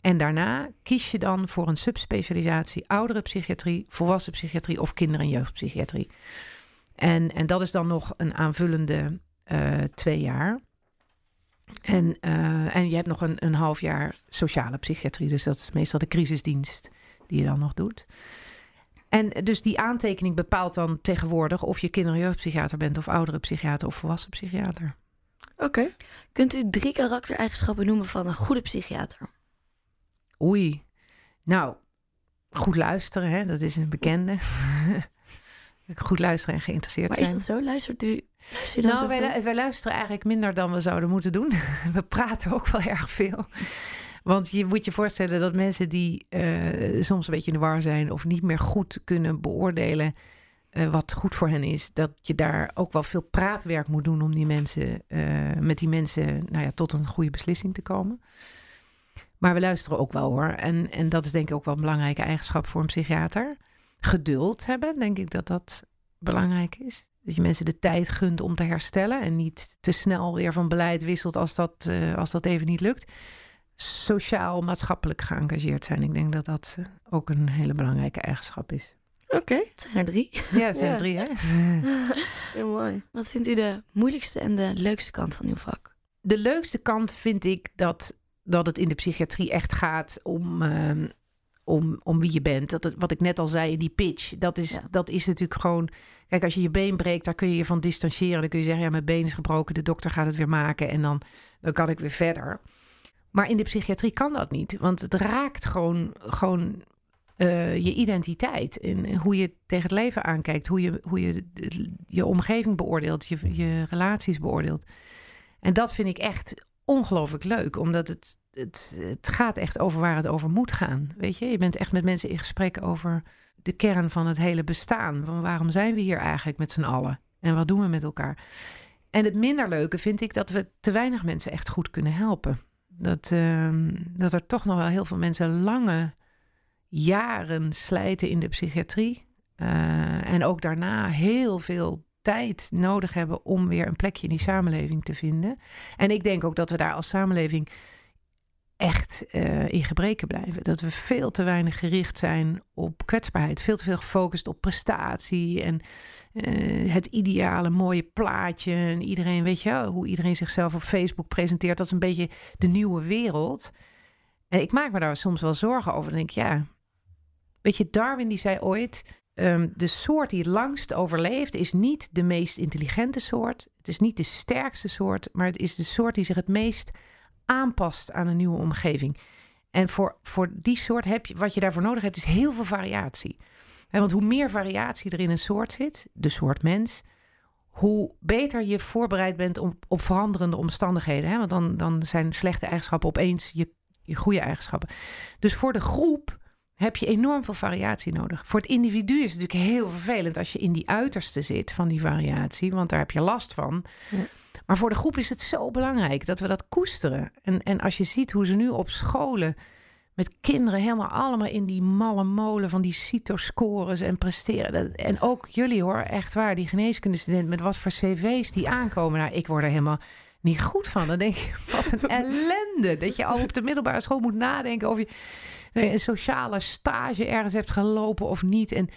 En daarna kies je dan voor een subspecialisatie ouderenpsychiatrie, volwassen psychiatrie of kinder- en jeugdpsychiatrie. En, en dat is dan nog een aanvullende uh, twee jaar. En, uh, en je hebt nog een, een half jaar sociale psychiatrie. Dus dat is meestal de crisisdienst die je dan nog doet. En dus die aantekening bepaalt dan tegenwoordig of je kinder- en jeugdpsychiater bent, of ouderenpsychiater of volwassen psychiater. Oké. Okay. Kunt u drie karaktereigenschappen noemen van een goede psychiater? Oei. Nou, goed luisteren, hè? dat is een bekende. [LAUGHS] Goed luisteren en geïnteresseerd Maar zijn. is dat zo? Luistert u, luistert u Nou, wij luisteren eigenlijk minder dan we zouden moeten doen. [LAUGHS] We praten ook wel erg veel. Want je moet je voorstellen dat mensen die eh, soms een beetje in de war zijn of niet meer goed kunnen beoordelen eh, wat goed voor hen is, dat je daar ook wel veel praatwerk moet doen om die mensen, eh, met die mensen nou ja, tot een goede beslissing te komen. Maar we luisteren ook wel hoor. En, en dat is denk ik ook wel een belangrijke eigenschap voor een psychiater. Geduld hebben, denk ik dat dat belangrijk is. Dat je mensen de tijd gunt om te herstellen en niet te snel weer van beleid wisselt als dat, eh, als dat even niet lukt. Sociaal, maatschappelijk geëngageerd zijn. Ik denk dat dat eh, ook een hele belangrijke eigenschap is. Oké, Het zijn er drie. Ja, het zijn Ja. er drie, hè? [LAUGHS] heel mooi. Wat vindt u de moeilijkste en de leukste kant van uw vak? De leukste kant vind ik dat, dat het in de psychiatrie echt gaat om, ehm, om, om wie je bent. Dat het, wat ik net al zei in die pitch, dat is, Ja. dat is natuurlijk gewoon... Kijk, als je je been breekt, daar kun je je van distancieren. Dan kun je zeggen, ja, mijn been is gebroken, de dokter gaat het weer maken... en dan, dan kan ik weer verder. Maar in de psychiatrie kan dat niet. Want het raakt gewoon, gewoon eh, je identiteit. En hoe je tegen het leven aankijkt. Hoe je hoe je, je omgeving beoordeelt. Je, je relaties beoordeelt. En dat vind ik echt ongelooflijk leuk. Omdat het, het, het gaat echt over waar het over moet gaan. Weet je, je bent echt met mensen in gesprek over de kern van het hele bestaan. Van waarom zijn we hier eigenlijk met z'n allen? En wat doen we met elkaar? En het minder leuke vind ik dat we te weinig mensen echt goed kunnen helpen. Dat, ehm, dat er toch nog wel heel veel mensen lange jaren slijten in de psychiatrie. eh, en ook daarna heel veel tijd nodig hebben om weer een plekje in die samenleving te vinden. En ik denk ook dat we daar als samenleving echt eh, in gebreken blijven. Dat we veel te weinig gericht zijn op kwetsbaarheid. Veel te veel gefocust op prestatie en eh, het ideale mooie plaatje. En iedereen, weet je, hoe iedereen zichzelf op Facebook presenteert. Dat is een beetje de nieuwe wereld. En ik maak me daar soms wel zorgen over. Dan denk ja, weet je, Darwin die zei ooit... ehm, de soort die het langst overleeft is niet de meest intelligente soort. Het is niet de sterkste soort, maar het is de soort die zich het meest aanpast aan een nieuwe omgeving. En voor, voor die soort heb je, wat je daarvoor nodig hebt, is heel veel variatie. Want hoe meer variatie er in een soort zit, de soort mens, hoe beter je voorbereid bent op, op veranderende omstandigheden. Want dan, dan zijn slechte eigenschappen opeens je, je goede eigenschappen. Dus voor de groep heb je enorm veel variatie nodig. Voor het individu is het natuurlijk heel vervelend als je in die uiterste zit van die variatie, want daar heb je last van. Ja. Maar voor de groep is het zo belangrijk dat we dat koesteren. En, en als je ziet hoe ze nu op scholen met kinderen helemaal allemaal in die malle molen van die CITO-scores en presteren. Dat- En ook jullie hoor, echt waar, die geneeskundestudent met wat voor cv's die aankomen. Nou, ik word er helemaal niet goed van. Dan denk ik, wat een [LAUGHS] ellende. Dat je al op de middelbare school moet nadenken of je een sociale stage ergens hebt gelopen of niet. En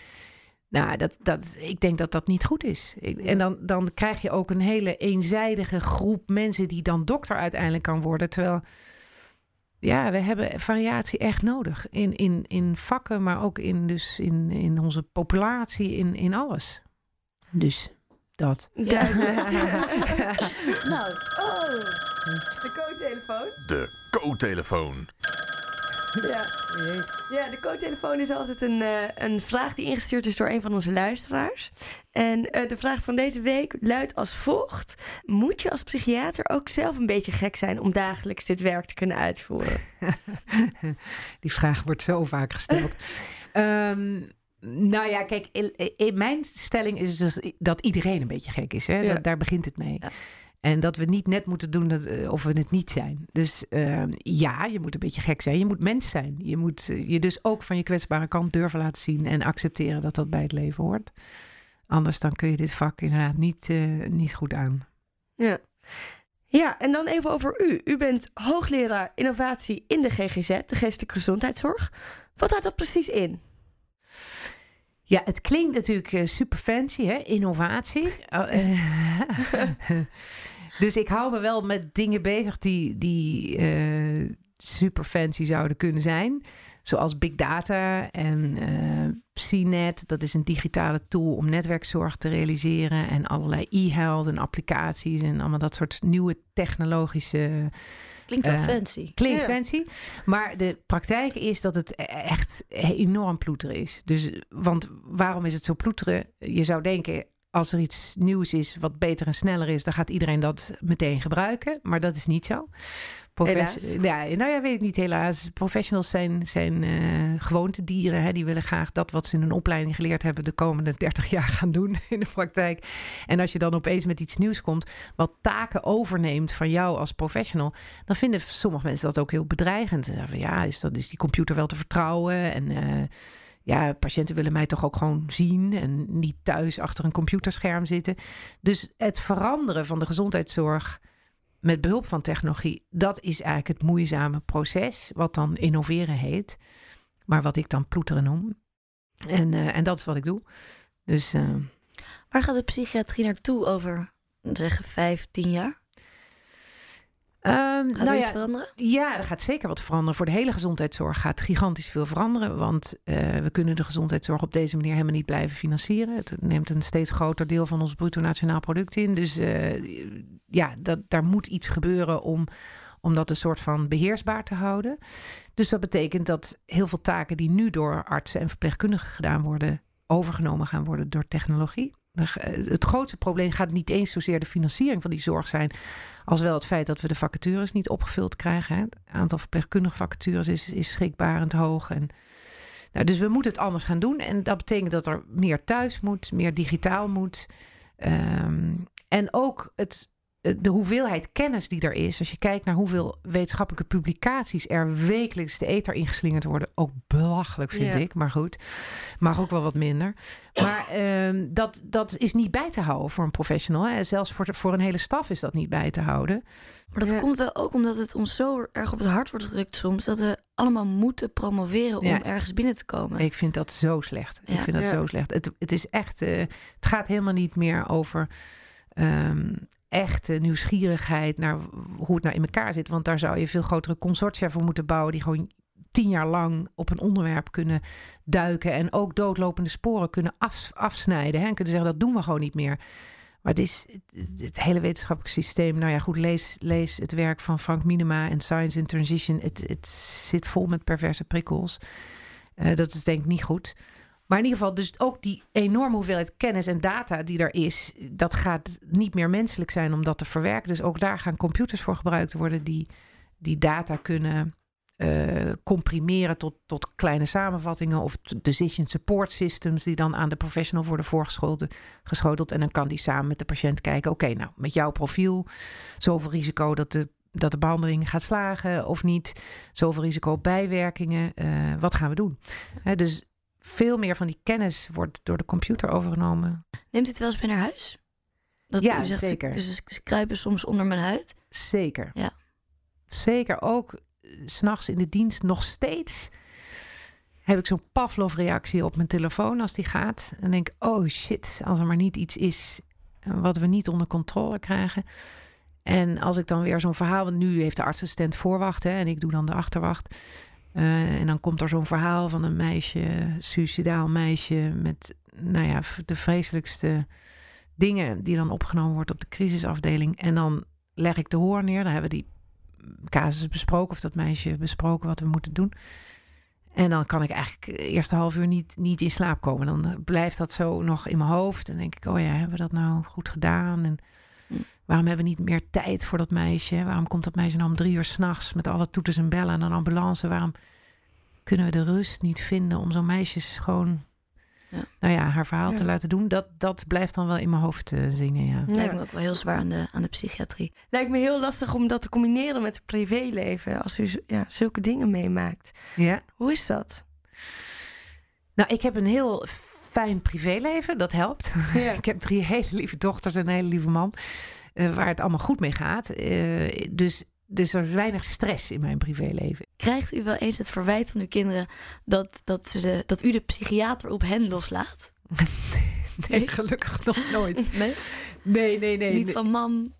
nou, dat, dat, ik denk dat dat niet goed is. Ik- en dan, dan krijg je ook een hele eenzijdige groep mensen die dan dokter uiteindelijk kan worden. Terwijl, ja, we hebben variatie echt nodig. In, in, in vakken, maar ook in, dus in, in onze populatie, in, in alles. Dus dat. Duidelijk. [LAUGHS] nou, oh, de co-telefoon. De co-telefoon. [LAUGHS] Ja. ja, de co-telefoon is altijd een, eh, een vraag die ingestuurd is door een van onze luisteraars. En eh, de vraag van deze week luidt als volgt. Moet je als psychiater ook zelf een beetje gek zijn om dagelijks dit werk te kunnen uitvoeren? [LAUGHS] Die vraag wordt zo vaak gesteld. [LAUGHS] Ehm, nou ja, kijk, in, in mijn stelling is dus dat iedereen een beetje gek is. Hè? Ja. Dat- daar begint het mee. Ja. En dat we niet net moeten doen dat, eh, of we het niet zijn. Dus ehm, ja, je moet een beetje gek zijn. Je moet mens zijn. Je moet eh, je dus ook van je kwetsbare kant durven laten zien en accepteren dat dat bij het leven hoort. Anders dan kun je dit vak inderdaad niet, eh, niet goed aan. Ja. Ja, en dan even over u. U bent hoogleraar innovatie in de GGZ, de geestelijke gezondheidszorg. Wat houdt dat precies in? Ja, het klinkt natuurlijk super fancy, hè? Innovatie. Oh, [LAUGHS] [LAUGHS] dus ik hou me wel met dingen bezig die, die eh, super fancy zouden kunnen zijn. Zoals big data en eh, CNET, dat is een digitale tool om netwerkzorg te realiseren. En allerlei e-health en applicaties en allemaal dat soort nieuwe technologische. Klinkt wel Eh, fancy. Klinkt Ja. fancy. Maar de praktijk is dat het echt enorm ploeteren is. Dus, want waarom is het zo ploeteren? Je zou denken, als er iets nieuws is wat beter en sneller is, dan gaat iedereen dat meteen gebruiken. Maar dat is niet zo. Profes- Ja, nou ja, weet ik niet helaas. Professionals zijn, zijn eh gewoontedieren. Hè. Die willen graag dat wat ze in een opleiding geleerd hebben de komende 30 jaar gaan doen [LAUGHS] in de praktijk. En als je dan opeens met iets nieuws komt, wat taken overneemt van jou als professional, dan vinden sommige mensen dat ook heel bedreigend. Ze zeggen van ja, is, dat, is die computer wel te vertrouwen? En eh, ja, patiënten willen mij toch ook gewoon zien en niet thuis achter een computerscherm zitten. Dus het veranderen van de gezondheidszorg met behulp van technologie, dat is eigenlijk het moeizame proces, wat dan innoveren heet, maar wat ik dan ploeteren noem. En, eh, en dat is wat ik doe. Dus eh, Waar gaat de psychiatrie naartoe over, zeggen, vijf, tien jaar? Ehm, Gaat er nou iets ja, veranderen? Ja, er gaat zeker wat veranderen. Voor de hele gezondheidszorg gaat gigantisch veel veranderen. Want eh, we kunnen de gezondheidszorg op deze manier helemaal niet blijven financieren. Het neemt een steeds groter deel van ons bruto nationaal product in. Dus eh, ja, dat, daar moet iets gebeuren om, om dat een soort van beheersbaar te houden. Dus dat betekent dat heel veel taken die nu door artsen en verpleegkundigen gedaan worden, overgenomen gaan worden door technologie. De- Het grootste probleem gaat niet eens zozeer de financiering van die zorg zijn, als wel het feit dat we de vacatures niet opgevuld krijgen. Hè. Het aantal verpleegkundige vacatures is, is schrikbarend hoog. En, nou, dus we moeten het anders gaan doen. En dat betekent dat er meer thuis moet, meer digitaal moet. Ehm, en ook het, de hoeveelheid kennis die er is. Als je kijkt naar hoeveel wetenschappelijke publicaties er wekelijks de ether ingeslingerd worden. Ook belachelijk vind Ja. ik, maar goed. Mag ook wel wat minder. Maar ehm, dat, dat is niet bij te houden voor een professional. Hè. Zelfs voor, de- voor een hele staf is dat niet bij te houden. Maar dat Ja. komt wel ook omdat het ons zo erg op het hart wordt gedrukt soms... dat we allemaal moeten promoveren om Ja. ergens binnen te komen. Ik vind dat zo slecht. Ik vind dat Ja. zo slecht. Het, het is echt. eh, het gaat helemaal niet meer over. ehm, echte nieuwsgierigheid naar hoe het nou in elkaar zit. Want daar zou je veel grotere consortia voor moeten bouwen. die gewoon tien jaar lang op een onderwerp kunnen duiken. en ook doodlopende sporen kunnen af, afsnijden. Hè, en kunnen zeggen dat doen we gewoon niet meer. Maar het is het, hele wetenschappelijk systeem. Nou ja, goed, lees, lees het werk van Frank Minema en Science in Transition. Het, het zit vol met perverse prikkels. Eh, dat is denk ik niet goed. Maar in ieder geval, dus ook die enorme hoeveelheid kennis en data die er is, dat gaat niet meer menselijk zijn om dat te verwerken. Dus ook daar gaan computers voor gebruikt worden die die data kunnen eh, comprimeren tot, tot kleine samenvattingen of decision support systems die dan aan de professional worden voorgeschoteld. Geschoteld. En dan kan die samen met de patiënt kijken, oké, nou met jouw profiel, zoveel risico dat de, dat de behandeling gaat slagen of niet, zoveel risico op bijwerkingen, eh, wat gaan we doen? Dus veel meer van die kennis wordt door de computer overgenomen. Neemt u het wel eens mee naar huis? Dat Ja, u zegt, ze- zeker. Dus ze kruipen soms onder mijn huid. Zeker. Ja. Zeker ook eh, s s'nachts in de dienst nog steeds heb ik zo'n Pavlov-reactie op mijn telefoon als die gaat. En denk, oh shit, als er maar niet iets is eh, wat we niet onder controle krijgen. En als ik dan weer zo'n verhaal, want nu heeft de artsassistent voorwacht hè, en ik doe dan de achterwacht. Eh, en dan komt er zo'n verhaal van een meisje, suicidaal meisje, met nou ja, de vreselijkste dingen die dan opgenomen wordt op de crisisafdeling. En dan leg ik de hoor neer. Dan hebben we die casus besproken of dat meisje besproken wat we moeten doen. En dan kan ik eigenlijk de eerste half uur niet, niet in slaap komen. Dan blijft dat zo nog in mijn hoofd. En denk ik, oh ja, hebben we dat nou goed gedaan? En waarom hebben we niet meer tijd voor dat meisje? Waarom komt dat meisje nou om drie uur s'nachts met alle toeters en bellen en een ambulance? Waarom kunnen we de rust niet vinden om zo'n meisjes gewoon, Ja. nou ja, haar verhaal te laten doen? Dat, dat blijft dan wel in mijn hoofd eh, zingen, ja. Lijkt me ook wel heel zwaar aan de, aan de psychiatrie. Lijkt me heel lastig om dat te combineren met het privéleven. Als u ja, zulke dingen meemaakt. Ja. Hoe is dat? Nou, ik heb een heel fijn privéleven, dat helpt. Ja. [LAUGHS] ik heb drie hele lieve dochters en een hele lieve man, eh, waar het allemaal goed mee gaat. Eh, dus, dus er is weinig stress in mijn privéleven. Krijgt u wel eens het verwijt van uw kinderen dat, dat, ze de, dat u de psychiater op hen loslaat? [LAUGHS] Nee, gelukkig nog nooit. Nee? Nee, nee, nee. Niet nee. van mam.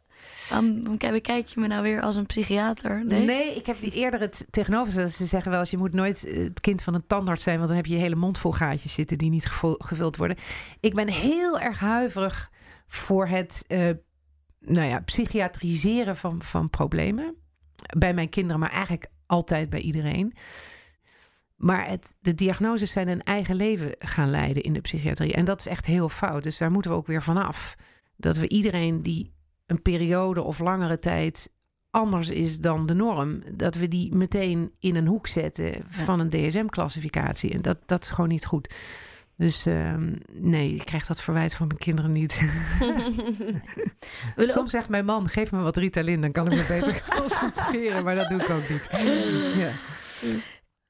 Waarom waarom kijk- bekijk je me nou weer als een psychiater? Nee? ik heb eerder het tegenovergestelde. Ze zeggen wel eens, je moet nooit eh, het kind van een tandarts zijn... want dan heb je je hele mond vol gaatjes zitten die niet gevuld worden. Ik ben heel erg huiverig voor het eh, nou ja, psychiatriseren van, van problemen. Bij mijn kinderen, maar eigenlijk altijd bij iedereen. Maar het, de diagnoses zijn een eigen leven gaan leiden in de psychiatrie. En dat is echt heel fout. Dus daar moeten we ook weer vanaf. Dat we iedereen die een periode of langere tijd anders is dan de norm, dat we die meteen in een hoek zetten van een DSM-classificatie. En dat, dat is gewoon niet goed. Dus ehm, nee, ik krijg dat verwijt van mijn kinderen niet. [LAUGHS] Soms zegt mijn man, geef me wat Ritalin, dan kan ik me beter [LAUGHS] concentreren. Maar dat doe ik ook niet. [LAUGHS] Ja.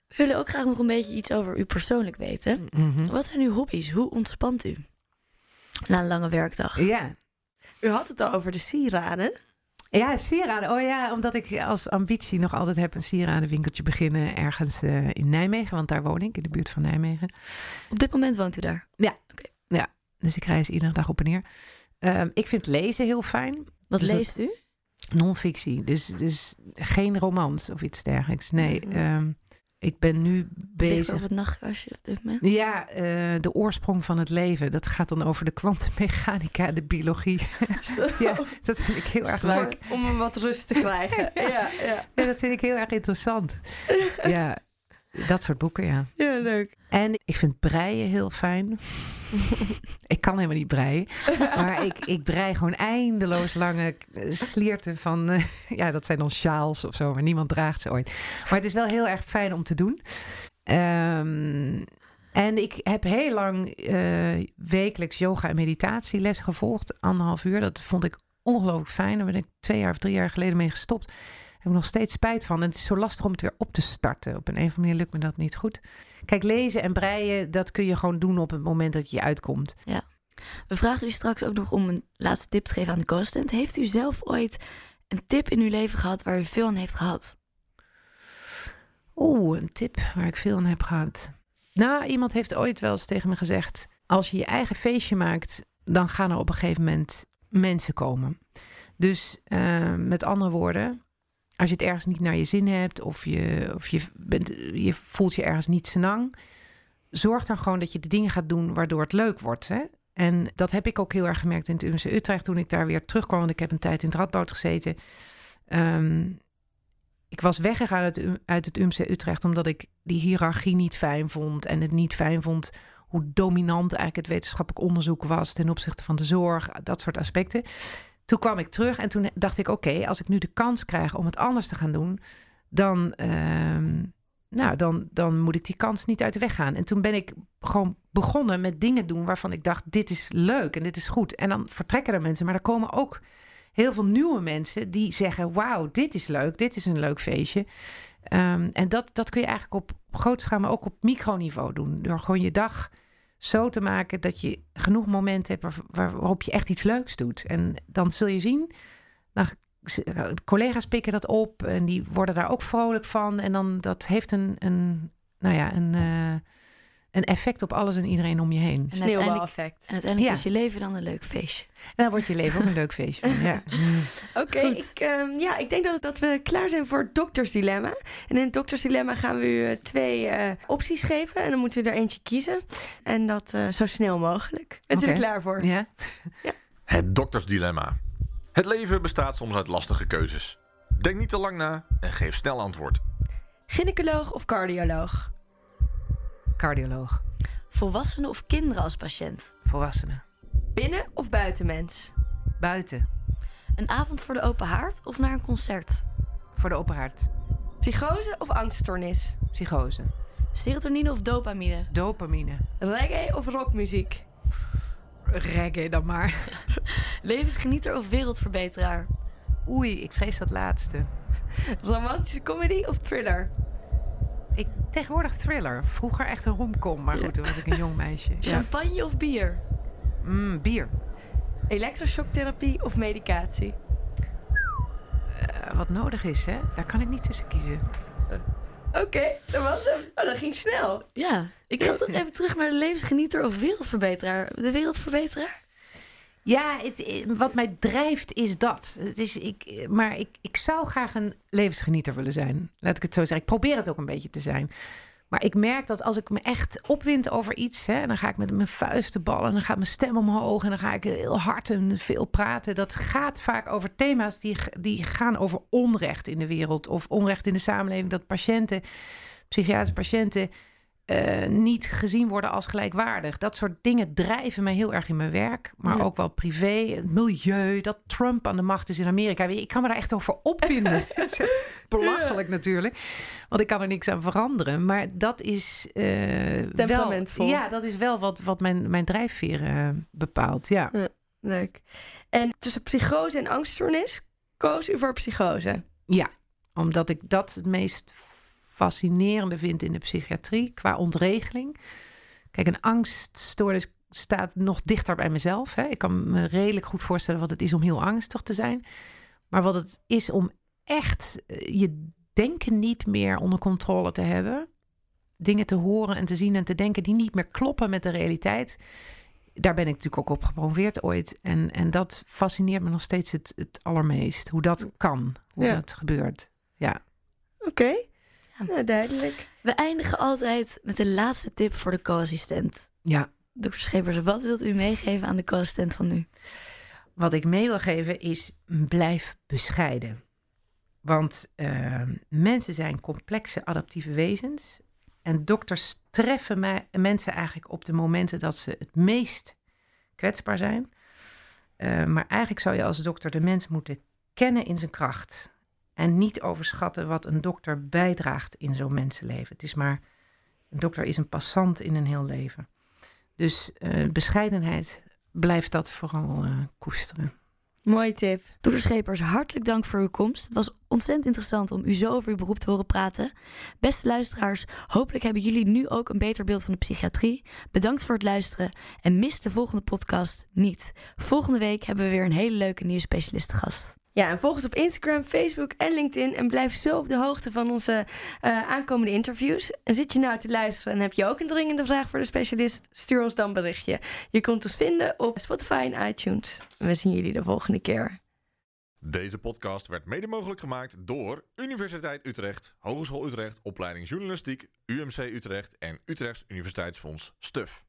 We willen ook graag nog een beetje iets over u persoonlijk weten. Mhm. Wat zijn uw hobby's? Hoe ontspant u? Na een lange werkdag. Ja. U had het al over de sieraden. Ja, sieraden. Oh ja, omdat ik als ambitie nog altijd heb een sieradenwinkeltje beginnen ergens eh, in Nijmegen. Want daar woon ik, in de buurt van Nijmegen. Op dit moment woont u daar. Dus ik reis iedere dag op en neer. Ehm, ik vind lezen heel fijn. Wat Dus dat- leest u? Non-fictie. Dus, dus geen romans of iets dergelijks. Nee, ehm, ik ben nu bezig. op het nachtkastje op dit moment? Ja, eh, de oorsprong van het leven. Dat gaat dan over de kwantummechanica, de biologie. [LAUGHS] Zo. ja, dat vind ik heel erg Zwaar. leuk. Om hem wat rust te krijgen. [LAUGHS] ja, ja. Ja, dat vind ik heel erg interessant. Ja, dat soort boeken, ja. ja, leuk. En ik vind breien heel fijn. [LAUGHS] ik kan helemaal niet breien. Maar ik, ik brei gewoon eindeloos lange slierten van... eh, [LAUGHS] ja, dat zijn dan sjaals of zo, maar niemand draagt ze ooit. Maar het is wel heel erg fijn om te doen. Ehm, en ik heb heel lang eh, wekelijks yoga en meditatieles gevolgd. Anderhalf uur. Dat vond ik ongelooflijk fijn. Daar ben ik twee jaar of drie jaar geleden mee gestopt. Heb ik nog steeds spijt van. En het is zo lastig om het weer op te starten. Op een of andere manier lukt me dat niet goed. Kijk, lezen en breien, dat kun je gewoon doen op het moment dat je uitkomt. We vragen u straks ook nog om een laatste tip te geven aan de co-assistent. Heeft u zelf ooit een tip in uw leven gehad waar u veel aan heeft gehad? Oeh, een tip waar ik veel aan heb gehad. Nou, iemand heeft ooit wel eens tegen me gezegd: als je je eigen feestje maakt, dan gaan er op een gegeven moment mensen komen. Dus eh, met andere woorden, als je het ergens niet naar je zin hebt of je, of je, bent, je voelt je ergens niet senang, zorg dan gewoon dat je de dingen gaat doen waardoor het leuk wordt. Hè? En dat heb ik ook heel erg gemerkt in het UMC Utrecht toen ik daar weer terugkwam. Want ik heb een tijd in het Radboud gezeten. Ehm, ik was weggegaan uit, uit het UMC Utrecht omdat ik die hiërarchie niet fijn vond. En het niet fijn vond hoe dominant eigenlijk het wetenschappelijk onderzoek was ten opzichte van de zorg. Dat soort aspecten. Toen kwam ik terug en toen dacht ik: oké, als ik nu de kans krijg om het anders te gaan doen, dan, ehm, nou, dan, dan moet ik die kans niet uit de weg gaan. En toen ben ik gewoon begonnen met dingen doen waarvan ik dacht: dit is leuk en dit is goed. En dan vertrekken er mensen, maar er komen ook heel veel nieuwe mensen die zeggen: Wauw, dit is leuk, dit is een leuk feestje. Ehm, en dat, dat kun je eigenlijk op groot schaal, maar ook op microniveau doen. Door gewoon je dag zo te maken dat je genoeg momenten hebt waar- waar- waarop je echt iets leuks doet. En dan zul je zien, dan, collega's pikken dat op en die worden daar ook vrolijk van. En dan dat heeft een, een nou ja, een, eh, een effect op alles en iedereen om je heen. En uiteindelijk, Sneeuwbaleffect. en uiteindelijk Ja. is je leven dan een leuk feestje. En dan wordt je leven ook een leuk feestje. van, Ja. [LAUGHS] Oké, ik, ehm, ja, ik denk dat, dat we klaar zijn voor het doktersdilemma. En in het doktersdilemma gaan we u eh, twee eh, opties geven. En dan moet u er eentje kiezen. En dat eh, zo snel mogelijk. Bent u er klaar voor? ja. Het doktersdilemma. Het leven bestaat soms uit lastige keuzes. Denk niet te lang na en geef snel antwoord. Gynaecoloog of cardioloog? Cardioloog. Volwassenen of kinderen als patiënt? Volwassenen. Binnen of buitenmens? Buiten. Een avond voor de open haard of naar een concert? Voor de open hart. Psychose of angststoornis? Psychose. Serotonine of dopamine? Dopamine. Reggae of rockmuziek? Reggae dan maar. [LAUGHS] Levensgenieter of wereldverbeteraar? Oei, ik vrees dat laatste. Romantische comedy of thriller? Ik, tegenwoordig thriller. Vroeger echt een romcom. Maar goed, toen was ik een jong meisje. Ja. Champagne of bier? Mm, bier. Elektroshocktherapie of medicatie? Eh, wat nodig is, hè? Daar kan ik niet tussen kiezen. Oké, dat was hem. Oh, dat ging snel. Ja, ik ga toch even terug naar de levensgenieter of wereldverbeteraar. De wereldverbeteraar? Ja, het, wat mij drijft is dat. Het is, ik, maar ik, ik zou graag een levensgenieter willen zijn. Laat ik het zo zeggen. Ik probeer het ook een beetje te zijn. Maar ik merk dat als ik me echt opwind over iets, hè, dan ga ik met mijn vuisten ballen, en dan gaat mijn stem omhoog en dan ga ik heel hard en veel praten. Dat gaat vaak over thema's die, die gaan over onrecht in de wereld of onrecht in de samenleving. Dat patiënten, psychiatrische patiënten, uh, niet gezien worden als gelijkwaardig. Dat soort dingen drijven mij heel erg in mijn werk, maar ook wel privé. Het milieu, dat Trump aan de macht is in Amerika. Ik kan me daar echt over [LAUGHS] is belachelijk natuurlijk, want ik kan er niks aan veranderen. Maar dat is uh, wel, ja, dat is wel wat, wat mijn, mijn drijfveer uh, bepaalt. Ja. ja. Leuk. En tussen psychose en angststoornis koos u voor psychose? Ja, omdat ik dat het meest fascinerende vind in de psychiatrie qua ontregeling. Kijk, een angststoornis staat nog dichter bij mezelf. Hè. Ik kan me redelijk goed voorstellen wat het is om heel angstig te zijn. Maar wat het is om echt eh, je denken niet meer onder controle te hebben. Dingen te horen en te zien en te denken die niet meer kloppen met de realiteit. Daar ben ik natuurlijk ook op gepromoveerd ooit. En, en dat fascineert me nog steeds het, het allermeest. Hoe dat kan, hoe dat gebeurt. Ja. Oké. Ja. duidelijk. We eindigen altijd met de laatste tip voor de co-assistent. Ja. Dokter Schepers, wat wilt u meegeven aan de co-assistent van nu? Wat ik mee wil geven is, blijf bescheiden. Want uh, mensen zijn complexe adaptieve wezens. En dokters treffen mensen eigenlijk op de momenten dat ze het meest kwetsbaar zijn. Uh, maar eigenlijk zou je als dokter de mens moeten kennen in zijn kracht. En niet overschatten wat een dokter bijdraagt in zo'n mensenleven. Het is maar, een dokter is een passant in een heel leven. Dus uh, bescheidenheid blijft dat vooral uh, koesteren. Mooie tip. Dokter Schepers, hartelijk dank voor uw komst. Het was ontzettend interessant om u zo over uw beroep te horen praten. Beste luisteraars, hopelijk hebben jullie nu ook een beter beeld van de psychiatrie. Bedankt voor het luisteren en mis de volgende podcast niet. Volgende week hebben we weer een hele leuke nieuwe specialist gast. Ja, en volg ons op Instagram, Facebook en LinkedIn. En blijf zo op de hoogte van onze uh, aankomende interviews. En zit je nou te luisteren en heb je ook een dringende vraag voor de specialist? Stuur ons dan een berichtje. Je kunt ons vinden op Spotify en iTunes. En we zien jullie de volgende keer. Deze podcast werd mede mogelijk gemaakt door Universiteit Utrecht, Hogeschool Utrecht, Opleiding Journalistiek, UMC Utrecht en Utrechts Universiteitsfonds STUF.